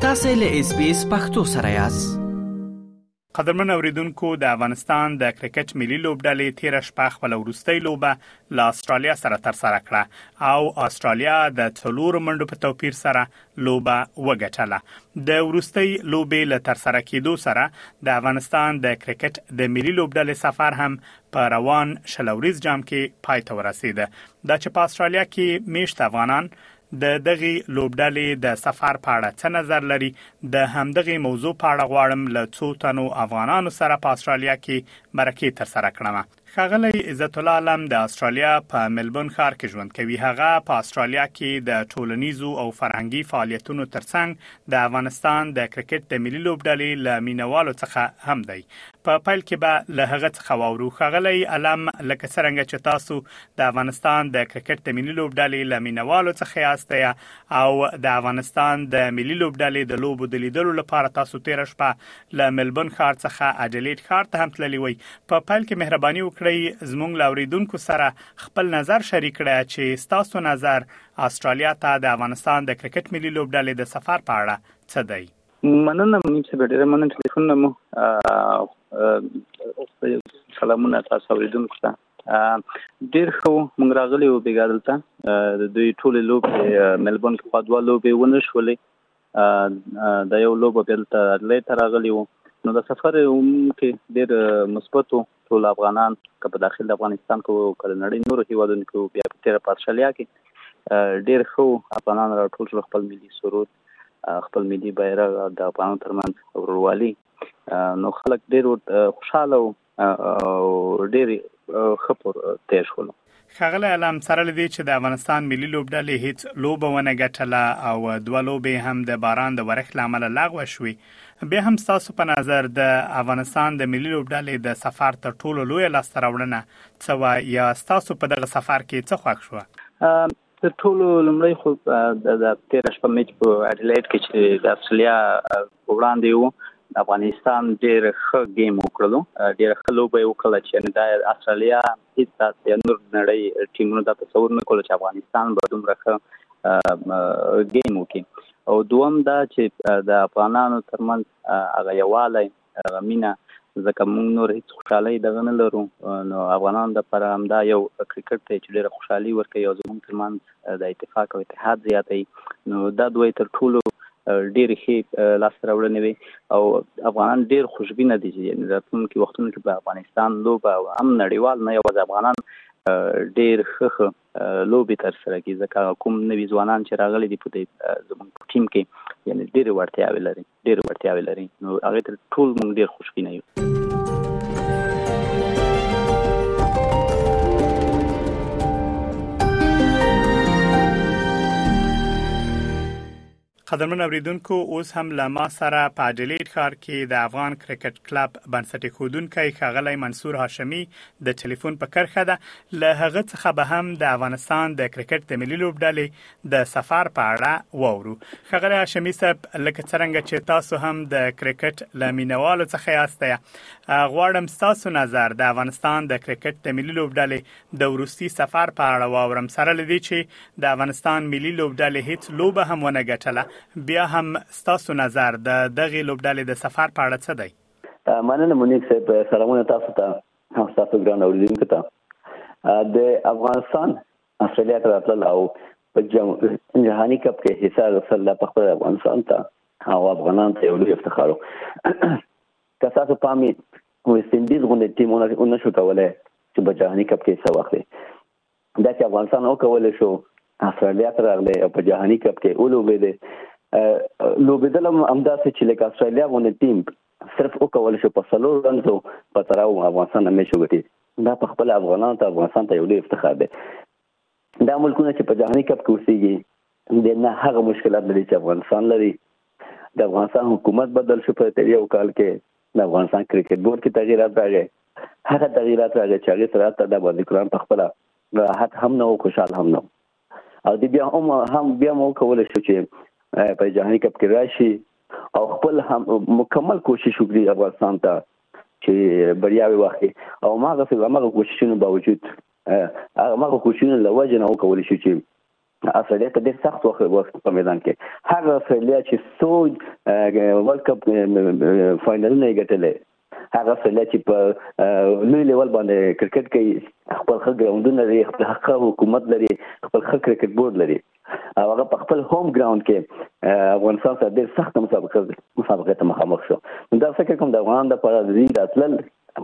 تاسو له اس بي اس پختو سره یاست قدرمن اوریدونکو د افغانستان د کرکټ ملي لوبډلې تیر شپه خپل ورستۍ لوبه له استرالیا سره تر سره کړه او استرالیا د څلور منډو په توپیر سره لوبه وګټله د ورستۍ لوبې له تر سره کېدو سره د افغانستان د کرکټ د ملي لوبډلې سفر هم په روان شل اوریز جام کې پای ته ورسیده دا چې په استرالیا کې میشت افغانان د دغه لوبډلې د سفر په اړه څه نظر لري د همدغه موضوع په اړه غواړم له څو تنو افغانانو سره په استرالیا کې مرکه تر سره کړم خغلی عزت الله علم د استرالیا په ملبون ښار کې ژوند کوي هغه په استرالیا کې د ټولنیزو او فرهنګي فعالیتونو ترڅنګ د افغانستان د کرکټ د ملي لوبډلې له مینوالو څخه هم دی په پیل کې به له هغه څخه واورو خغلی علم لکه څنګه چې تاسو د افغانستان د کرکټ د ملي لوبډلې له مینوالو څخه یاست او د افغانستان د ملي لوبډلې د لوبو د لیدلو لپاره تاسو تیر شپه له ملبون ښار څخه اډلیډ ښار ته هم تللی وي په پیل کې مهرباني وکړئ زموږ لاوریدونکو سره خپل نظر شریک کړئ چې تاسو نظر استرالیا ته د افغانستان د کرکټ ملي لوبډلې د سفر په اړه څه دی؟ مننه منیم صاحب ډیره مننه ټلیفون نه مو سلامونه تاسو اوریدونکو ته ډیر خو مونږ راغلی و بیګا دلته د دوی ټول لوبې ملبون کې خوا دوه لوبې ونه شولې دا یو لوبه بیلته ادلې ته راغلی وو نو د سفر هم کې ډیر مثبت وو ټول افغانان که په داخل افغانستان کې وو که نړۍ نورو هیوادونو کې وو بیا په تیره پارشلیا کې ډیر خو افغانان راټول شول خپل ملي سرود خپل ملي بیرغ د افغانانو ترمنځ وروروالی نو خلک ډیر خوشاله وو ډېر ښه پر تیر شولو. ښاغلی علم، سره له دې چې د افغانستان ملي لوبډلې هېڅ لوبه ونه ګټله او دوه لوبې یې هم د باران د ورښت له امله لغوه شوې، بیا هم ستاسو په نظر د افغانستان د ملي لوبډلې د سفر تر ټولو لویه لاسته راوړنه څه وه یا ستاسو په دغه سفر کې څه خوښ شوه؟ تر ټولو لومړی خو د تیره شپه میچ په اډیلایډ کې چې د استرالیا په وړاندې وو افغانستان ډیر ښه گیم وکړلو ډیر ښه لوبه وکړه چې دا استرالیا هیڅ داسې نور نړۍ ټیمونو دا تصور نه کول چې افغانستان به دومره ښه گیم وکړي او دوم دا چې د افغانانو ترمنځ هغه یوالی هغه مینه ځکه موږ نور هیڅ خوشحالي دغه نه لرو نو افغانان د پر همدا یو کرکټ ته چې ډیره خوشحالي ورکوي او زموږ ترمنځ د اتفاق او اتحاد زیاتوي نو دا دوی تر ټولو ډېرې ښې لاسته راوړنې وي او افغانان ډېر خوشبینه دي چې راتلونکي وختونو کې به افغانستان لوبه او هم نړیوال نه یوازې افغانان ډېر ښه ښه لوبې ترسره کړي ځکه هغه کوم نوي ځوانان چې راغلي دي په دې زموږ په ټیم کې یعنی ډېرې وړتیاوې لري ډېرې وړتیاوې لري نو هغه تر ټول موږ ډېر خوشبینه یو قدرمن اوریدونکو اوس هم له ما سره په اډیلید ښار کې د افغان کرکټ کلب بنسټ ایښودونکی ښاغلی منصور هاشمي د ټلیفون په کرښه ده له هغه څخه به هم د افغانستان د کرکټ د ملي لوبډلې د سفر په اړه واورو ښاغلی هاشمي صاحب لکه څرنګه چې تاسو هم د کرکټ له مینوالو څخه یاست غواړم تاسو نظر د افغانستان د کرکټ د ملي لوبډلې د وروستي سفر په اړه واورم سره له دې چې د افغانستان ملي لوبډلې هیڅ لوبه هم ونه ګټله بیا هم ستاسو نظر د دغې لوبډلې د سفر په اړه څه دی؟ مننه منیر صاحب سلامونه تاسو ته او تاسو ګران اوریدونکو ته د افغانستان استرالیا ته راتلل او په جهاني کپ کې حصہ اخیستل په خپل افغانستان ته او افغانان ته یو لوی افتخار که ستاسو پام یې ویست انډیز غوندې ټیم ونه شو کولی چې په جهاني کپ کې حصه واخلي، دا چې افغانستان وکولی شو استرالیا ته راغلی او په جهاني کپ کې ولوبېدی، لوبېدل هم همداسې چې لکه استرالیا غوندې ټیم صرف وکولی شو په څلور رنزو په تراو افغانستان نه میچ وګټي، دا په خپله افغانانو ته او افغانستان ته یو لوی افتخار دی. دا ملکونه چې په جهاني کپ کې اوسېږي د نه هغه مشکلات لري چې افغانستان لري د افغانستان حکومت بدل شو په تیر یو کال کې د افغانستان کرکټ بورډ کې تغیرات راغی هغه تغیرات راغی چې هغه سره ته د بازیکران په خپل راحت هم نه او خوشحال هم نه او د بیا هم هم بیا مو کول شو چې په جهاني کپ کې راشي او خپل هم مکمل کوشش وکړي افغانستان ته چې بریاوي واخلي او ما غوښتل هغه کوششونو باوجود هغه کوششونه له وجې نه وکولی شو چې استرالیا ته ډېر سخت وخت په میدان کې هغه استرالیا چې څو ورلډ کپ فاینلونه یې ګټلی هغه استرالیا چې په لوی لیول باندې کرکټ کوي خپل ښه ګراوندونه لري خپل ښه حکومت لري خپل ښه کرکټ بورډ لري او هغه په خپل هوم ګراوند کې افغانستان سره ډېر سخت مسابقه مسابقه ته مخامخ شو دا فکر کوم د افغان د پر دې راتلل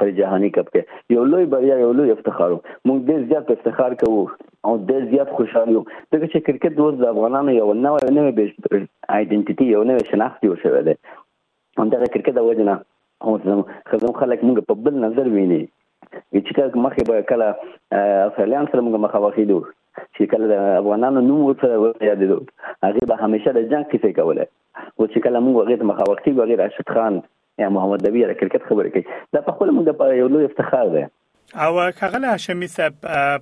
په جهاني کپ کې یو لوی بریا یو لوی افتخار موږ ډېر زیات افتخار کوو او ډېر زیات خوشاله یو ځکه چې کرکټ اوس د افغانانو یو نوې نوې آیډنټیټي یو نوې شناخت جوړ شوی دی همدغه کرکټ د وجه نه اوس زموږ خلک موږ په بل نظر ویني چې کله مخې به کله افغانان سره موږ مخامخ کېدو چې کله د افغانانو نوم ورسره یادېدو هغه به همیشه د جنگ کیسې کوله او چې کله موږ هغه ته مخامخ کېږو هغه راشد خان یا محمد نبی د کرکټ خبرې کوي دا په خپل موږ لپاره یو لوی افتخار دی او کغله هاشمي صاحب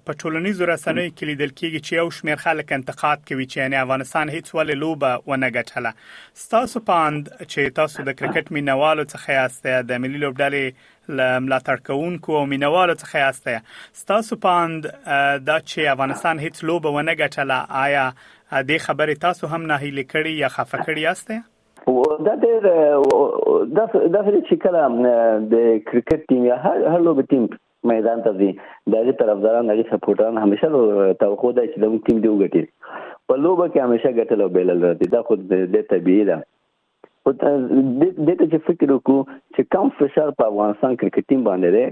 په ټولنیزو رسنیو کې لیدل کیږي چې یو شمیر خلک انتقاد کوي چې یعنی افغانستان هیڅ ولې لوبه ونه ګټله تاسو پاند چې تاسو د کرکټ مینوالو څخه یاست د ملي لوبډلې له ملاتړ کوونکو او مینوالو څخه یاست تاسو پاند دا چې افغانستان هیڅ لوبه ونه ګټله آیا د خبرې تاسو هم نه هیلې کړی یا خفه کړی یاست دا ډېر داسې دی چې کله د کرکټ ټیم یا هر هر لوبې ټیم میدان ته ځي د هغې طرفداران د هغې سپورټران همیشه توقع ده چې زموږ ټیم دې وګټي په لوبه کې همیشه ګټل او بېلل راځي دا خو ډېر طبیعي ده خو دې ته چې فکر وکړو چې کم فشار په افغانستان کرکټ ټیم باندې دی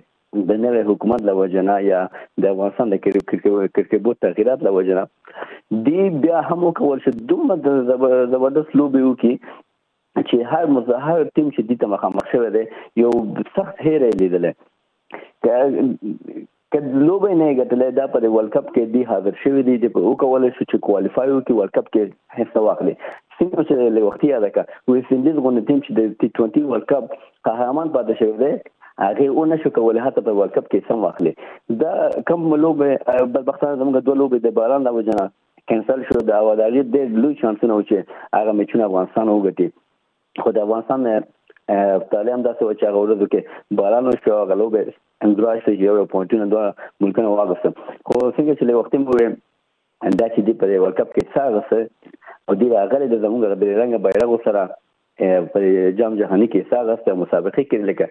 د نوی حکومت له وجې نه یا د افغانستان د کرکټ بورډ تغییرات له وجې نه دی بیا هم وکول شي دومره زبردست لوبې وکړي چې هر مظاهر ټیم چې دې ته مخامخ شوی دی یو سخت هیر یې لیدلی که لوبه نه ګټلې دا په ورلد کپ کې دی حاضر شوی دی د په وکول شو چې کوالیفای وکړي ورلد کپ کې حصہ واخلي څنګه چې له وختي یاد کا ویسټ انډیز غونډه ټیم چې د ټي 20 ورلد کپ قهرمان پاتې شوی دی هغه و نه شو کولای حتی په ورلد کپ کې سم واخلي دا کم لوبه بدبختانه زموږ دوه لوبې د باران له وجې نه کینسل شو د هواداري ډېر لوی چانسونه و چې هغه میچونه افغانستان وګټي خو د افغانستان تعالی هم داسې و چې هغه ورځو کې باران وشو هغه لوبه اندرا شو چې یو پوینټونه دوه ملکونه واغستل خو څنګه چې له وختي مو دا چې دی په ورلد کپ کې څه غسه او دی راغلی د زموږ د رنګ بیرغ سره په جام جهاني کې ساده است مسابقه کې لکه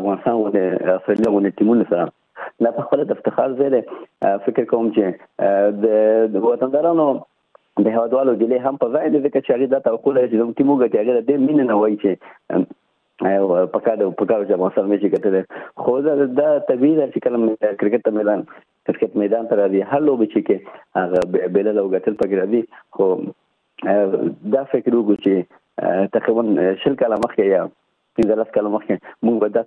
افغانستان او استرالیا غونډه ټیمونه سره دا په خپل د افتخار ځای دی فکر کوم چې د وطندارانو د هوادوالو ګلې هم په ځای دي ځکه چې هغه د توقع لري چې زموږ موږ ته هغه د مين نه وایي چې په کار په کار چې ما سره مې چې کتل خو دا د طبيعي د چې کلم کرکټ ته ملان کرکټ میدان ته راځي هر لوبي چې کې هغه بیل لوګتل پکې راځي خو دا فکر وکړو چې تقریبا شل کاله مخکې یا پنځلس کاله مخکې موږ به دا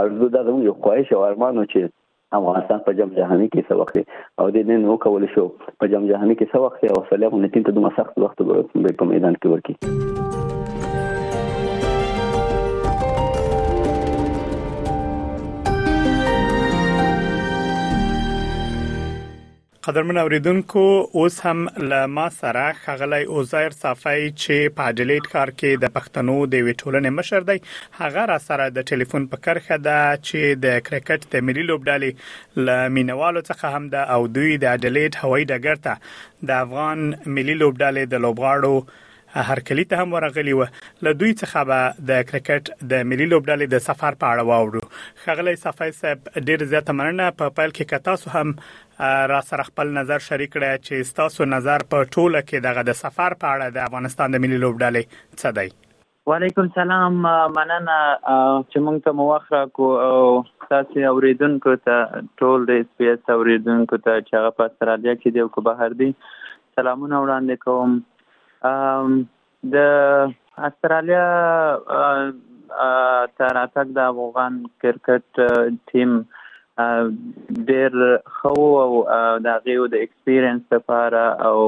ارزو دا زموږ یو خواهش او ارمان و چې افغانستان په جام جهاني کې څه وخت او د نن نو کول شو په جام جهاني کې څه وخت او سلام هم نتین ته دومره سخت وخت به په میدان کې ورکی قدرمن اوریدونکو اوس هم له ما سره ښاغلی عزیر صافی چې په اډلیډ ښار کې د پښتنو د یوې ټولنې مشر دی هغه را سره د ټلیفون په کرښه ده چې د کرکټ د ملي لوبډلې له مینوالو څخه هم ده او دوی د اډلیډ هوایي ډګر ته د افغان ملي لوبډلې د لوبغاړو هرکلي ته هم ورغلي و، له دوی څخه به د کرکټ د ملي لوبډلې د سفر په اړه واورو. ښاغلی صفای صاحب ډېره زیاته مننه، په پیل کې که تاسو هم راسره خپل نظر شریک کړی چې ستاسو نظر په ټوله کې دغه د سفر په اړه د افغانستان د ملي لوبډلې څه دی؟ وعلیکم سلام، مننه چې موږ ته مو وخت راکو او تاسو اوریدونکو ته ټول د اس پی اس اوریدونکو ته چې هغه په استرالیا کې دی او که بهر دی سلامونه وړاندې کوم د استرالیا ته راتګ د افغان کرکټ ټیم ډیر خو او د غیو د ایکسپیرینس لپاره او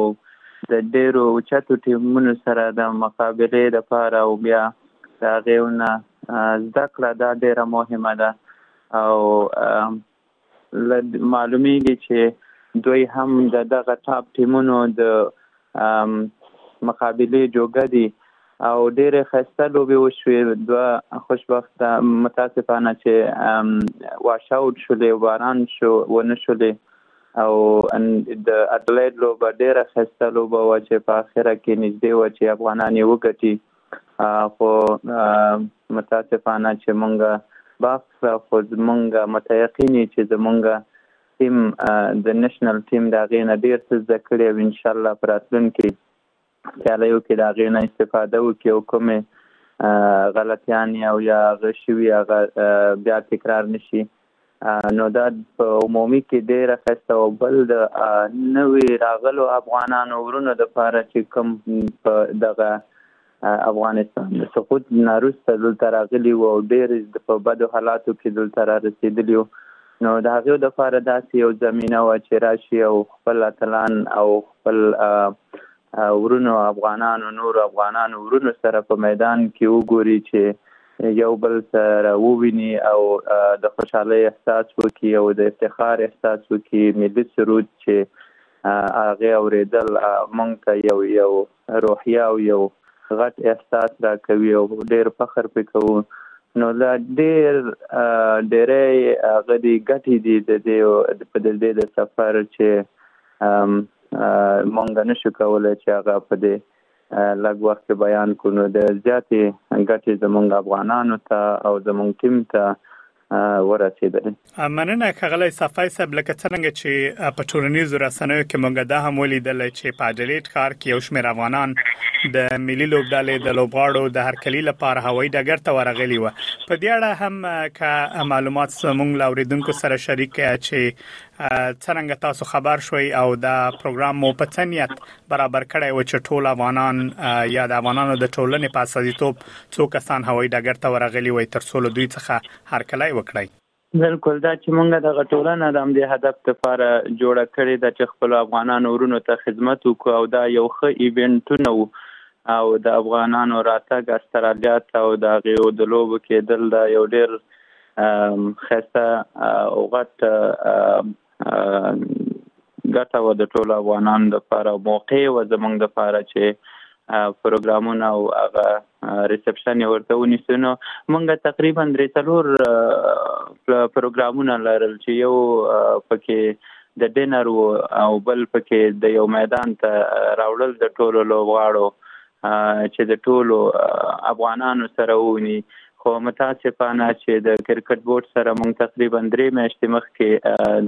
د ډیرو چتو ټیمونو سره د مقابله لپاره او بیا د غیونه زده کړه دا ډیره مهمه ده او له معلومیږي چې دوی هم د دغه ټاپ ټیمونو د مقابلې جوګه دي او ډېرې خسته لوبې وشوې دوه خوشبخته متاسفانه چې واش اوټ شولې باران شو ونه شولې او د اډلید لوبه ډېره خسته لوبه و چې په اخره کې نږدې و چې افغانان یې وګټي خو متاسفانه چې مونږ بحث کړه خو مونږ متيقين يو چې زمونږ ټيم د نېشنل ټيم د هغې نه ډېر څه زده کړي او انشاالله په راتلونکي سياليو کې د هغې نه استفاده وکړي او کومې غلطيانې او يا هغه شوي هغه بيا تکرار نشي نو دا په عمومي کې ډېره ښایسته وه. بل د نوي راغلو افغانانو ورونو دپاره چې کوم په دغه افغانستان د سقوط نه وروسته دلته راغلي وو او ډېر په بدو حالاتو کې دلته را رسېدلي وو، نو د هغوی دپاره داسې یو زمینه وه چې راشي او خپل اتلان او خپل ورونو افغانانو نورو افغانانو ورونو سره په میدان کې وګوري چې یو بل سره وویني او د خوشحالۍ احساس وکړي او د افتخار احساس وکړي، ملي سرود چې هغې اورېدل موږ ته یو یو روحیه او یو غټ احساس راکوي او ډېر فخر پرې کوو، نو دا ډېر ډېری هغه دي ګټې دي د دې په د دې د سفر چې موږ نه شو کولی چې هغه په دې لږ وخت کې بیان کو نو د زیاتې ګټې زمونږ افغانانو ته او زمونږ ټیم ته ورسېدل مننه کغلی صفای صاحب لکه څنګه چې په ټولنیزو رسنیو کې مونږ دا هم ولیدل چې په اډلیټ ښار کې یو شمېر افغانان د ملي لوبډلې د لوبغاړو د هرکلی لپاره هوایي ډګر ته ورغلي و په دې اړه هم که معلومات زمونږ لاوریدونکو سره شریک چې څنګه تاسو خبر شوي او دا پروګرام مو په څه نیت برابر کړی و چې ټول افغانان یا د افغانانو د ټولنې په اساسیتوب څو کسان هوایي ډګر ته ورغلي وای تر څو له دوی څخه هرکلی وکړي بالکل دا چې مونږ دغه ټولنه د همدې هدف لپاره جوړه کړې ده چې خپل افغانانو ورونو ته خدمت وکړو او دا یو ښه ایونټونه وو او د افغانانو راتګ استرالیا ته او د هغې د لوبو کېدل دا یو ډېر ښایسته او غټ ګټه و د ټولو افغانانو لپاره او موقع و زمونږ لپاره چې پروګرامونه او هغه ریسپشن یې ورته ونیسو نو مونږ تقریبا درې څلور پروګرامونه لرل چې یو پکې د ډینر وو او بل پکې د یو میدان ته راوړل د ټولو لوبغاړو چې د ټولو افغانانو سره وونی خو متاسفانه چې د کرکټ بورډ سره مونږ تقریبا درې میاشتې مخکې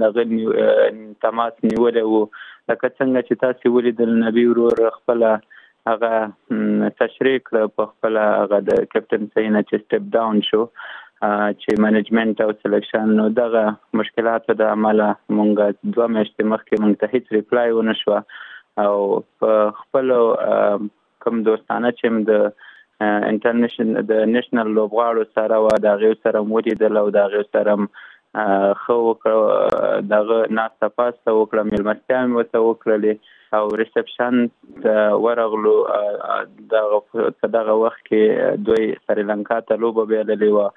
دغه تماس نیولی وو لکه څنګه چې تاسو ولیدل نبی ورور خپل هغه تشریح کړ په خپل هغه د کپټن سینا چې سټپ ډاون شو چې منیجمنت او سلیکشن نو دغه مشکلات د عمله مونږه دوه میاشتې مخکې مونږ ته هیڅ ریپلای و نه شو او په خپل کوم دوستانه چې د انټرنیشنل د نېشنل لوبغاړو سره و دا غي سره مو دي د لو دا غي سره خو دغه ناسته پاسته وکړه ملمستیا مې وته وکړلې او ریسپشن ته ورغلو دغه په دغه وخت کې دوی سریلانکا ته لوبه بایللې وه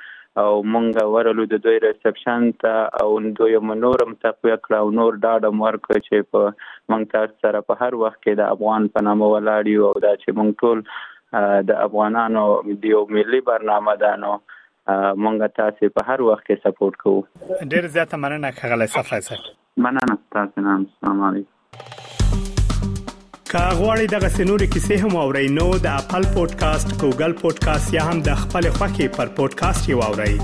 او مونږ ورلو د دوی ریسپشن ته او دوی مو نورم تقویه کړه او نور ډاډ هم ورکړ چې په مونږ تاسو سره په هر وخت کې د افغان په نامه ولاړ یو او دا چې مونږ ټول د افغانانو د یو ملي برنامه ده نو مونږ تاسو په هر وخت کې سپورټ کوو ډیر زیاته مننه خغلی صفای صاحب مننه ستاسو نه هم سلام علیکم که غواړئ دغه سنوري کیسې هم او رینو د خپل پودکاسټ ګوګل پودکاسټ یا هم د خپل خاكي پر پودکاسټ یو اورئ